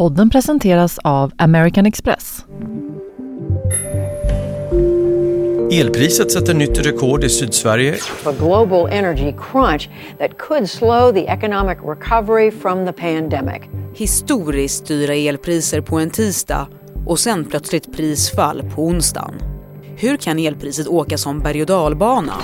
Podden presenteras av American Express. Elpriset sätter nytt rekord i Sydsverige. A global energy crunch that could slow the economic recovery from the pandemic. Historiskt dyra elpriser på en tisdag och sen plötsligt prisfall på onsdagen. Hur kan elpriset åka som berg och dalbana?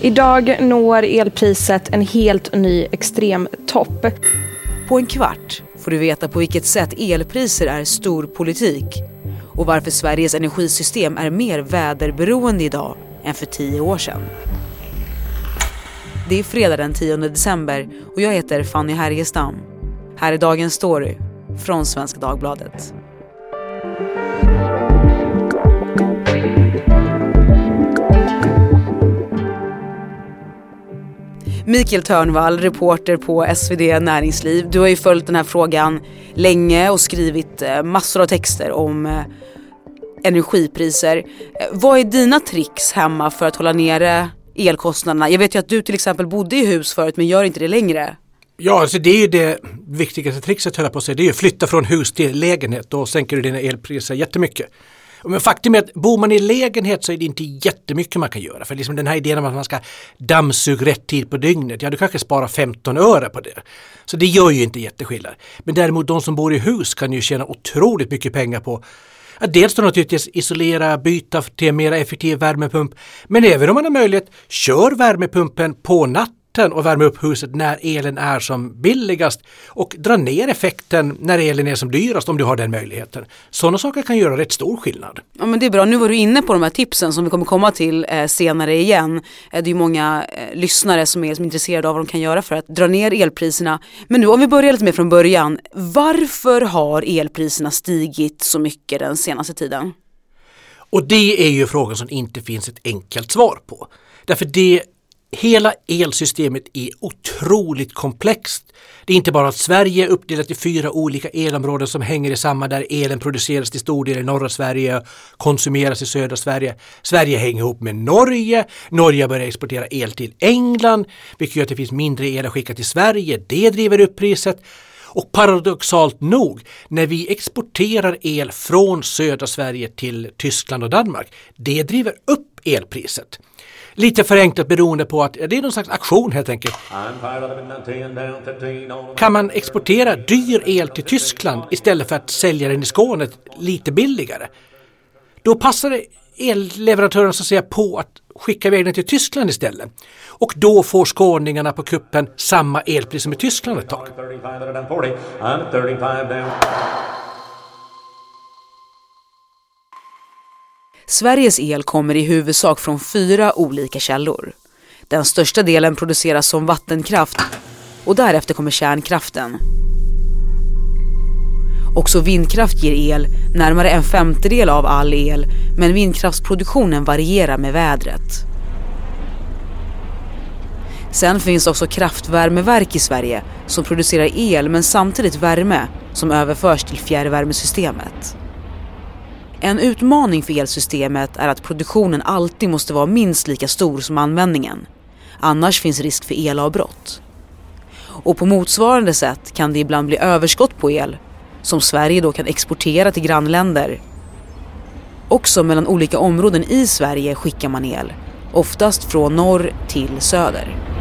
Idag når elpriset en helt ny extremtopp. På en kvart får du veta på vilket sätt elpriser är stor politik och varför Sveriges energisystem är mer väderberoende idag än för tio år sedan. Det är fredag den 10 december och jag heter Fanny Härgestam. Här är dagens story från Svenska Dagbladet. Mikael Törnvall, reporter på SvD Näringsliv. Du har ju följt den här frågan länge och skrivit eh, massor av texter om eh, energipriser. Eh, vad är dina tricks hemma för att hålla nere elkostnaderna? Jag vet ju att du till exempel bodde i hus förut men gör inte det längre. Ja, alltså det är ju det viktigaste trickset höll jag på att säga. Det är ju att flytta från hus till lägenhet. Då sänker du dina elpriser jättemycket. Men faktum är att bor man i lägenhet så är det inte jättemycket man kan göra. För liksom den här idén om att man ska dammsuga rätt tid på dygnet, ja du kanske sparar 15 öre på det. Så det gör ju inte jätteskillnad. Men däremot de som bor i hus kan ju tjäna otroligt mycket pengar på att dels då naturligtvis isolera, byta till en mer effektiv värmepump. Men även om man har möjlighet, kör värmepumpen på natten natten och värma upp huset när elen är som billigast och dra ner effekten när elen är som dyrast om du har den möjligheten. Sådana saker kan göra rätt stor skillnad. Ja men det är bra, nu var du inne på de här tipsen som vi kommer komma till eh, senare igen. Eh, det är många eh, lyssnare som är, som är intresserade av vad de kan göra för att dra ner elpriserna. Men nu om vi börjar lite mer från början. Varför har elpriserna stigit så mycket den senaste tiden? Och det är ju frågan som inte finns ett enkelt svar på. Därför det Hela elsystemet är otroligt komplext. Det är inte bara att Sverige är uppdelat i fyra olika elområden som hänger i samma där elen produceras till stor del i norra Sverige, och konsumeras i södra Sverige. Sverige hänger ihop med Norge. Norge börjar exportera el till England, vilket gör att det finns mindre el att skicka till Sverige. Det driver upp priset. Och paradoxalt nog, när vi exporterar el från södra Sverige till Tyskland och Danmark, det driver upp elpriset. Lite förenklat beroende på att det är någon slags aktion helt enkelt. Kan man exportera dyr el till Tyskland istället för att sälja den i Skåne lite billigare? Då passar elleverantören så att säga på att skicka iväg den till Tyskland istället. Och då får skåningarna på kuppen samma elpris som i Tyskland ett tag. Sveriges el kommer i huvudsak från fyra olika källor. Den största delen produceras som vattenkraft och därefter kommer kärnkraften. Också vindkraft ger el, närmare en femtedel av all el, men vindkraftsproduktionen varierar med vädret. Sen finns också kraftvärmeverk i Sverige som producerar el men samtidigt värme som överförs till fjärrvärmesystemet. En utmaning för elsystemet är att produktionen alltid måste vara minst lika stor som användningen. Annars finns risk för elavbrott. Och på motsvarande sätt kan det ibland bli överskott på el som Sverige då kan exportera till grannländer. Också mellan olika områden i Sverige skickar man el, oftast från norr till söder.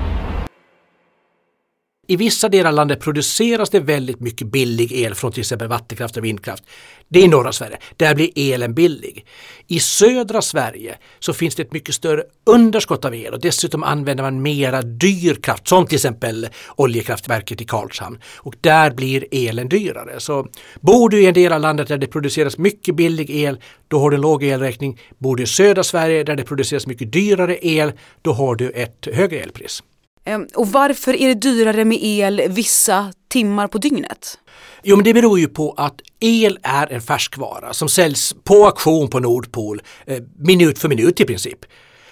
I vissa delar av landet produceras det väldigt mycket billig el från till exempel vattenkraft och vindkraft. Det är i norra Sverige. Där blir elen billig. I södra Sverige så finns det ett mycket större underskott av el och dessutom använder man mera dyr kraft som till exempel oljekraftverket i Karlshamn. Och där blir elen dyrare. Så bor du i en del av landet där det produceras mycket billig el, då har du en låg elräkning. Bor du i södra Sverige där det produceras mycket dyrare el, då har du ett högre elpris. Ehm, och varför är det dyrare med el vissa timmar på dygnet? Jo, men det beror ju på att el är en färskvara som säljs på auktion på Nordpol eh, minut för minut i princip.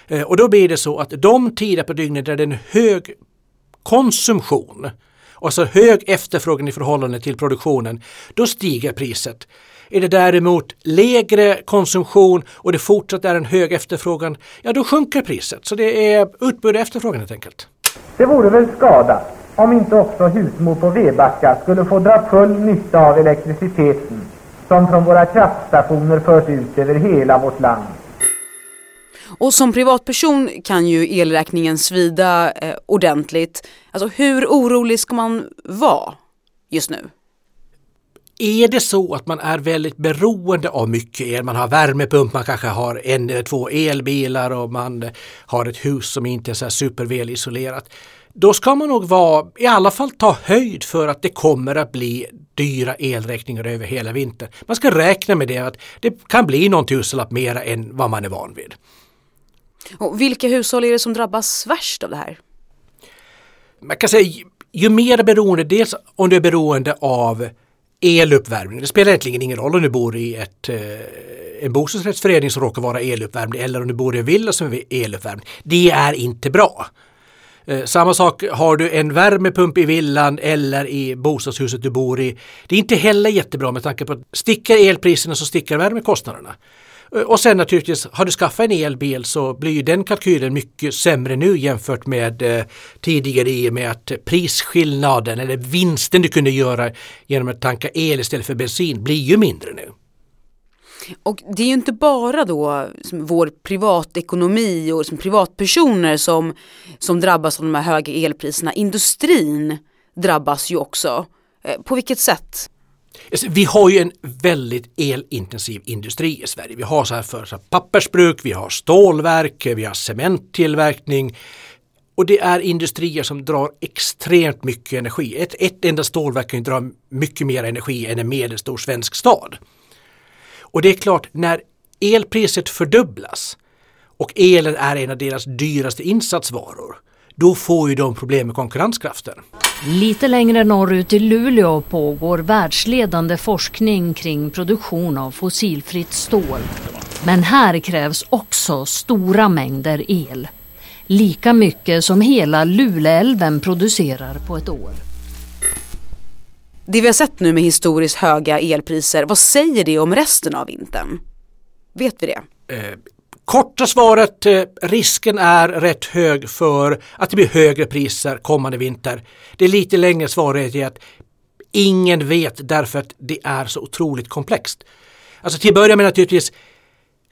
Eh, och då blir det så att de tider på dygnet där det är en hög konsumtion, alltså hög efterfrågan i förhållande till produktionen, då stiger priset. Är det däremot lägre konsumtion och det fortsatt är en hög efterfrågan, ja då sjunker priset. Så det är utbud och efterfrågan helt enkelt. Det vore väl skada om inte också husmor på Vebacka skulle få dra full nytta av elektriciteten som från våra kraftstationer förs ut över hela vårt land. Och som privatperson kan ju elräkningen svida eh, ordentligt. Alltså hur orolig ska man vara just nu? Är det så att man är väldigt beroende av mycket el, man har värmepump, man kanske har en eller två elbilar och man har ett hus som inte är så superväl isolerat. Då ska man nog vara, i alla fall ta höjd för att det kommer att bli dyra elräkningar över hela vintern. Man ska räkna med det att det kan bli någon tusenlapp mera än vad man är van vid. Och vilka hushåll är det som drabbas värst av det här? Man kan säga ju mer beroende, dels om du är beroende av eluppvärmning. Det spelar egentligen ingen roll om du bor i ett, eh, en bostadsrättsförening som råkar vara eluppvärmd eller om du bor i en villa som är eluppvärmd. Det är inte bra. Eh, samma sak har du en värmepump i villan eller i bostadshuset du bor i. Det är inte heller jättebra med tanke på att sticker elpriserna så sticker värmekostnaderna. Eh, och sen naturligtvis, har du skaffat en elbil så blir ju den kalkylen mycket sämre nu jämfört med eh, tidigare i och med att prisskillnaden eller vinsten du kunde göra genom att tanka el istället för bensin blir ju mindre nu. Och det är ju inte bara då vår privatekonomi och som privatpersoner som, som drabbas av de här höga elpriserna. Industrin drabbas ju också. Eh, på vilket sätt? Alltså, vi har ju en väldigt elintensiv industri i Sverige. Vi har så här för så här pappersbruk, vi har stålverk, vi har cementtillverkning. Och det är industrier som drar extremt mycket energi. Ett, ett enda stålverk kan ju dra mycket mer energi än en medelstor svensk stad. Och det är klart, när elpriset fördubblas och elen är en av deras dyraste insatsvaror, då får ju de problem med konkurrenskraften. Lite längre norrut i Luleå pågår världsledande forskning kring produktion av fossilfritt stål. Men här krävs också stora mängder el. Lika mycket som hela Luleälven producerar på ett år. Det vi har sett nu med historiskt höga elpriser, vad säger det om resten av vintern? Vet vi det? Eh, korta svaret, eh, risken är rätt hög för att det blir högre priser kommande vinter. Det är lite längre svaret är att ingen vet därför att det är så otroligt komplext. Alltså till att börja med naturligtvis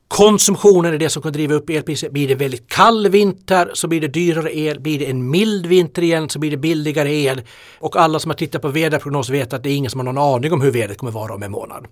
Konsumtionen är det som kan driva upp elpriset. Blir det väldigt kall vinter så blir det dyrare el. Blir det en mild vinter igen så blir det billigare el. Och alla som har tittat på väderprognos vet att det är ingen som har någon aning om hur vädret kommer vara om en månad.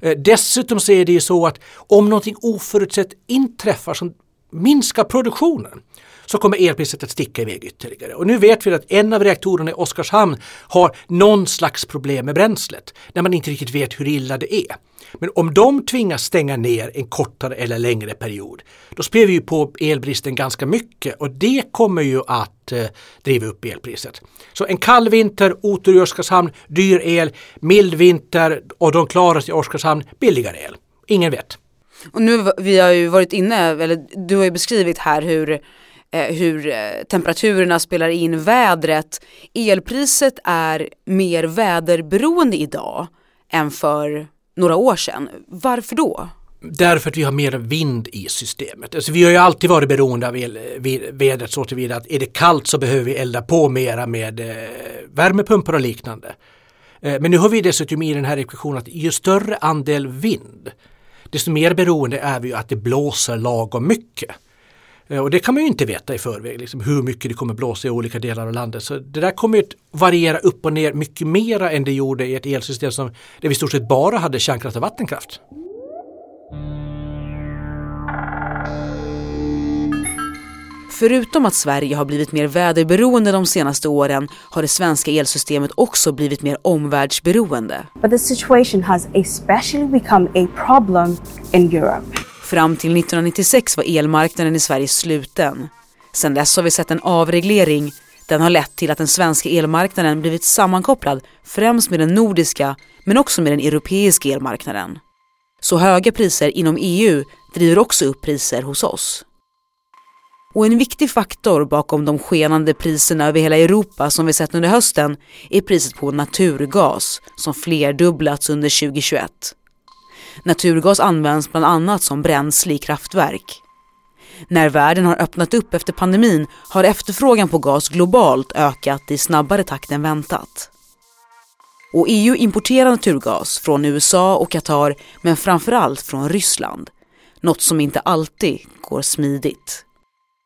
Eh, dessutom så är det ju så att om någonting oförutsett inträffar som minskar produktionen så kommer elpriset att sticka iväg ytterligare. Och nu vet vi att en av reaktorerna i Oskarshamn har någon slags problem med bränslet när man inte riktigt vet hur illa det är. Men om de tvingas stänga ner en kortare eller längre period, då spelar vi ju på elbristen ganska mycket och det kommer ju att eh, driva upp elpriset. Så en kall vinter, otur i Oskarshamn, dyr el, mild vinter och de klarar sig i Oskarshamn, billigare el. Ingen vet. Och nu vi har ju varit inne, eller du har ju beskrivit här hur eh, hur eh, temperaturerna spelar in vädret. Elpriset är mer väderberoende idag än för några år sedan. Varför då? Därför att vi har mer vind i systemet. Alltså vi har ju alltid varit beroende av el, eh, vädret så tillvida att är det kallt så behöver vi elda på mera med eh, värmepumpar och liknande. Eh, men nu har vi dessutom i den här ekvationen att ju större andel vind desto mer beroende är vi att det blåser lagom mycket. Eh, och det kan man ju inte veta i förväg, liksom hur mycket det kommer blåsa i olika delar av landet. Så det där kommer att variera upp och ner mycket mera än det gjorde i ett elsystem som, där vi i stort sett bara hade kärnkraft och vattenkraft. Förutom att Sverige har blivit mer väderberoende de senaste åren har det svenska elsystemet också blivit mer omvärldsberoende. But the situation has especially become a problem in Europe. Fram till 1996 var elmarknaden i Sverige sluten. Sedan dess har vi sett en avreglering. Den har lett till att den svenska elmarknaden blivit sammankopplad främst med den nordiska men också med den europeiska elmarknaden. Så höga priser inom EU driver också upp priser hos oss. Och en viktig faktor bakom de skenande priserna över hela Europa som vi sett under hösten är priset på naturgas som flerdubblats under 2021. Naturgas används bland annat som bränsle i kraftverk. När världen har öppnat upp efter pandemin har efterfrågan på gas globalt ökat i snabbare takt än väntat. Och EU importerar naturgas från USA och Qatar men framförallt från Ryssland. Något som inte alltid går smidigt.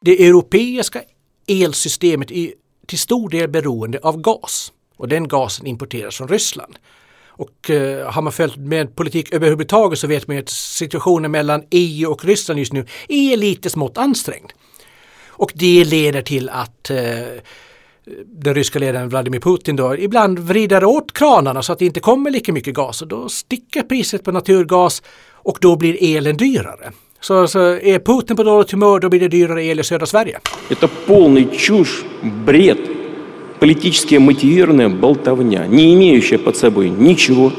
Det europeiska elsystemet är till stor del beroende av gas och den gasen importeras från Ryssland. Och eh, har man följt med politik överhuvudtaget så vet man ju att situationen mellan EU och Ryssland just nu är lite smått ansträngd. Och det leder till att eh, den ryska ledaren Vladimir Putin då ibland vrider åt kranarna så att det inte kommer lika mycket gas och då sticker priset på naturgas och då blir elen dyrare. Så, så är Putin på dåligt humör då blir det dyrare el i södra Sverige. Это полный чушь, бред, политически мотивированная болтовня, не имеющая под собой ничего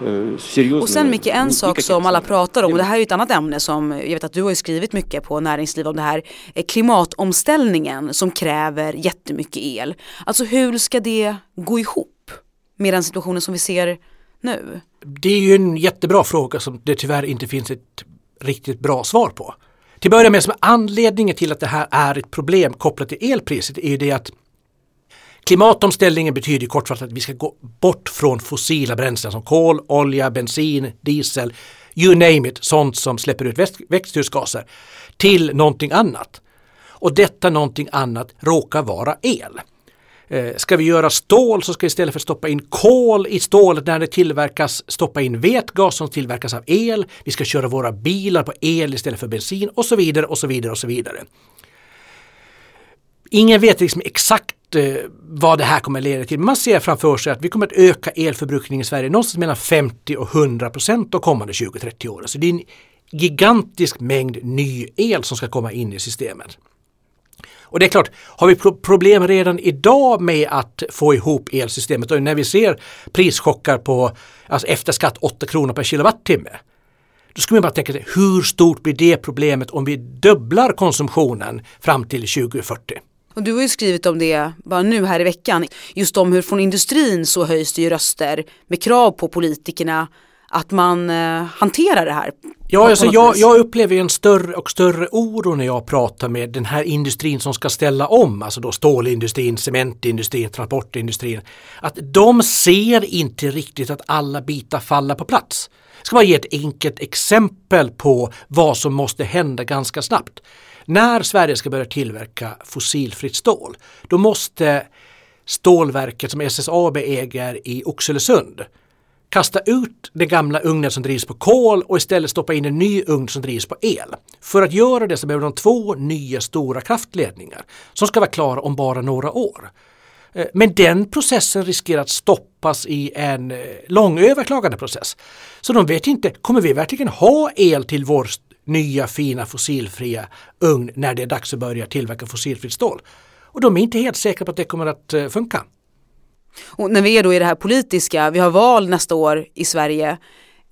э, Och sen Micke, en sak som alla pratar om, och det här är ju ett annat ämne som jag vet att du har ju skrivit mycket på näringsliv om det här, är klimatomställningen som kräver jättemycket el. Alltså hur ska det gå ihop med den situationen som vi ser nu? Det är ju en jättebra fråga som det tyvärr inte finns ett riktigt bra svar på. Till att börja med, som anledningen till att det här är ett problem kopplat till elpriset är ju det att Klimatomställningen betyder kortfattat att vi ska gå bort från fossila bränslen som kol, olja, bensin, diesel, you name it, sånt som släpper ut växthusgaser, till någonting annat. Och detta någonting annat råkar vara el. Eh, ska vi göra stål så ska vi istället för att stoppa in kol i stålet när det tillverkas stoppa in vätgas som tillverkas av el. Vi ska köra våra bilar på el istället för bensin och så vidare och så vidare och så vidare. Ingen vet liksom exakt eh, vad det här kommer leda till. Man ser framför sig att vi kommer att öka elförbrukningen i Sverige någonstans mellan 50 och 100 procent de kommande 20-30 åren. Så det är en gigantisk mängd ny el som ska komma in i systemet. Och det är klart, har vi problem redan idag med att få ihop elsystemet och när vi ser prischockar på alltså efter skatt 8 kronor per kilowattimme. Då ska man bara tänka sig hur stort blir det problemet om vi dubblar konsumtionen fram till 2040? Och du har ju skrivit om det bara nu här i veckan. Just om hur från industrin så höjs det ju röster med krav på politikerna att man eh, hanterar det här. Ja, alltså jag, jag, upplever en större och större oro när jag pratar med den här industrin som ska ställa om, alltså då stålindustrin, cementindustrin, transportindustrin. Att de ser inte riktigt att alla bitar faller på plats. Jag ska bara ge ett enkelt exempel på vad som måste hända ganska snabbt. När Sverige ska börja tillverka fossilfritt stål, då måste stålverket som SSAB äger i Oxelösund kasta ut den gamla ugnen som drivs på kol och istället stoppa in en ny ugn som drivs på el. För att göra det så behöver de två nya stora kraftledningar som ska vara klara om bara några år. Eh, men den processen riskerar att stoppas i en eh, lång överklagandeprocess. Så de vet inte, kommer vi verkligen ha el till vår nya fina fossilfria ugn när det är dags att börja tillverka fossilfritt stål? Och de är inte helt säkra på att det kommer att eh, funka. Och när vi är då i det här politiska, vi har val nästa år i Sverige.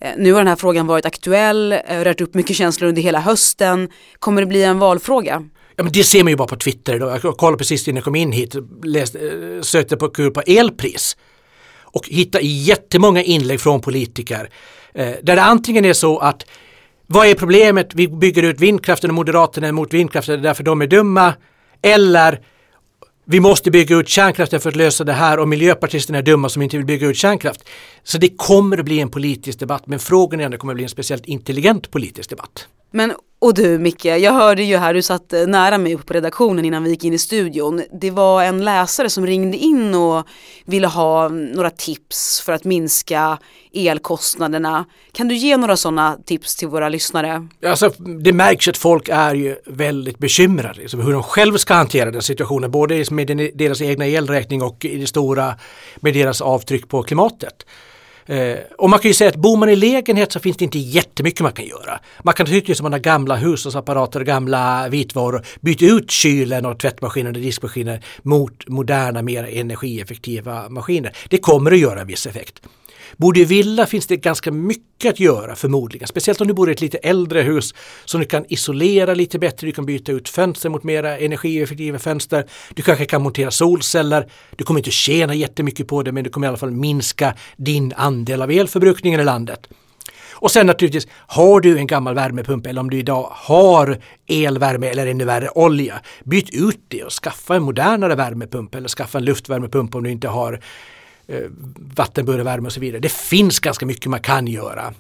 Eh, nu har den här frågan varit aktuell, eh, rört upp mycket känslor under hela hösten. Kommer det bli en valfråga? Ja, men det ser man ju bara på Twitter. Då. Jag kollade precis innan jag kom in hit, läste, eh, sökte på kul på elpris och hittade jättemånga inlägg från politiker där det antingen är så att vad är problemet? Vi bygger ut vindkraften och Moderaterna är emot vindkraften därför de är dumma. Eller vi måste bygga ut kärnkraften för att lösa det här och miljöpartisterna är dumma som inte vill bygga ut kärnkraft. Så det kommer att bli en politisk debatt men frågan är om det kommer att bli en speciellt intelligent politisk debatt. Men och du Micke, jag hörde ju här, du satt eh, nära mig på redaktionen innan vi gick in i studion. Det var en läsare som ringde in och ville ha mm, några tips för att minska elkostnaderna. Kan du ge några sådana tips till våra lyssnare? Alltså, det märks att folk är ju väldigt bekymrade liksom, hur de själva ska hantera den situationen, både med deras egna elräkning och i det stora med deras avtryck på klimatet. Eh, och man kan ju säga att bor man i lägenhet så finns det inte jättemycket man kan göra. Man kan naturligtvis om man har gamla hushållsapparater och gamla vitvaror byta ut kylen och tvättmaskinen och diskmaskinen mot moderna, mer energieffektiva maskiner. Det kommer att göra en viss effekt. Bor du i villa finns det ganska mycket att göra förmodligen. Speciellt om du bor i ett lite äldre hus som du kan isolera lite bättre. Du kan byta ut fönster mot mera energieffektiva fönster. Du kanske kan montera solceller. Du kommer inte tjäna jättemycket på det men du kommer i alla fall minska din andel av elförbrukningen i landet. Och sen naturligtvis, har du en gammal värmepump eller om du idag har elvärme eller ännu värre olja, byt ut det och skaffa en modernare värmepump eller skaffa en luftvärmepump om du inte har eh, vattenburvärme och så vidare. Det finns ganska mycket man kan göra.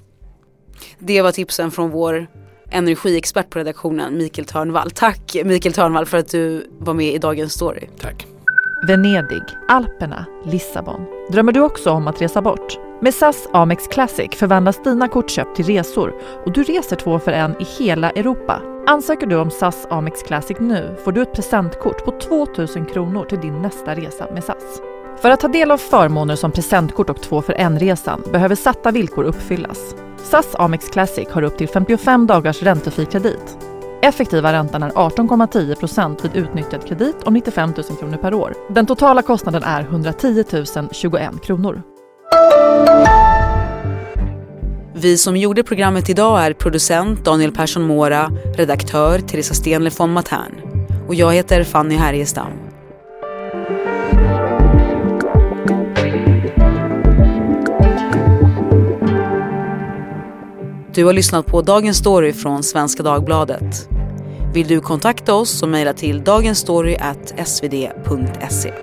Det var tipsen från vår energiexpert på redaktionen, Mikael Törnvall. Tack Mikael Törnvall för att du var med i dagens story. Tack. Venedig, Alperna, Lissabon. Drömmer du också om att resa bort? Med SAS Amex Classic förvandlas dina kortköp till resor och du reser två för en i hela Europa. Ansöker du om SAS Amex Classic nu får du ett presentkort på 2000 kronor till din nästa resa med SAS. För att ta del av förmåner som presentkort och två för en-resan behöver satta villkor uppfyllas. SAS Amex Classic har upp till 55 dagars räntefri kredit. Effektiva räntan är 18,10% vid utnyttjad kredit om 95 000 kronor per år. Den totala kostnaden är 110 021 kronor. Vi som gjorde programmet idag är producent Daniel Persson Mora, redaktör Teresa Stenle von Matern och jag heter Fanny Härgestam. Du har lyssnat på Dagens Story från Svenska Dagbladet. Vill du kontakta oss så mejla till dagensstory.svd.se.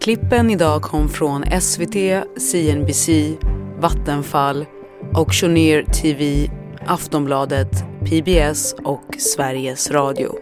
Klippen idag kom från SVT, CNBC, Vattenfall, Auctioneer TV, Aftonbladet, PBS och Sveriges Radio.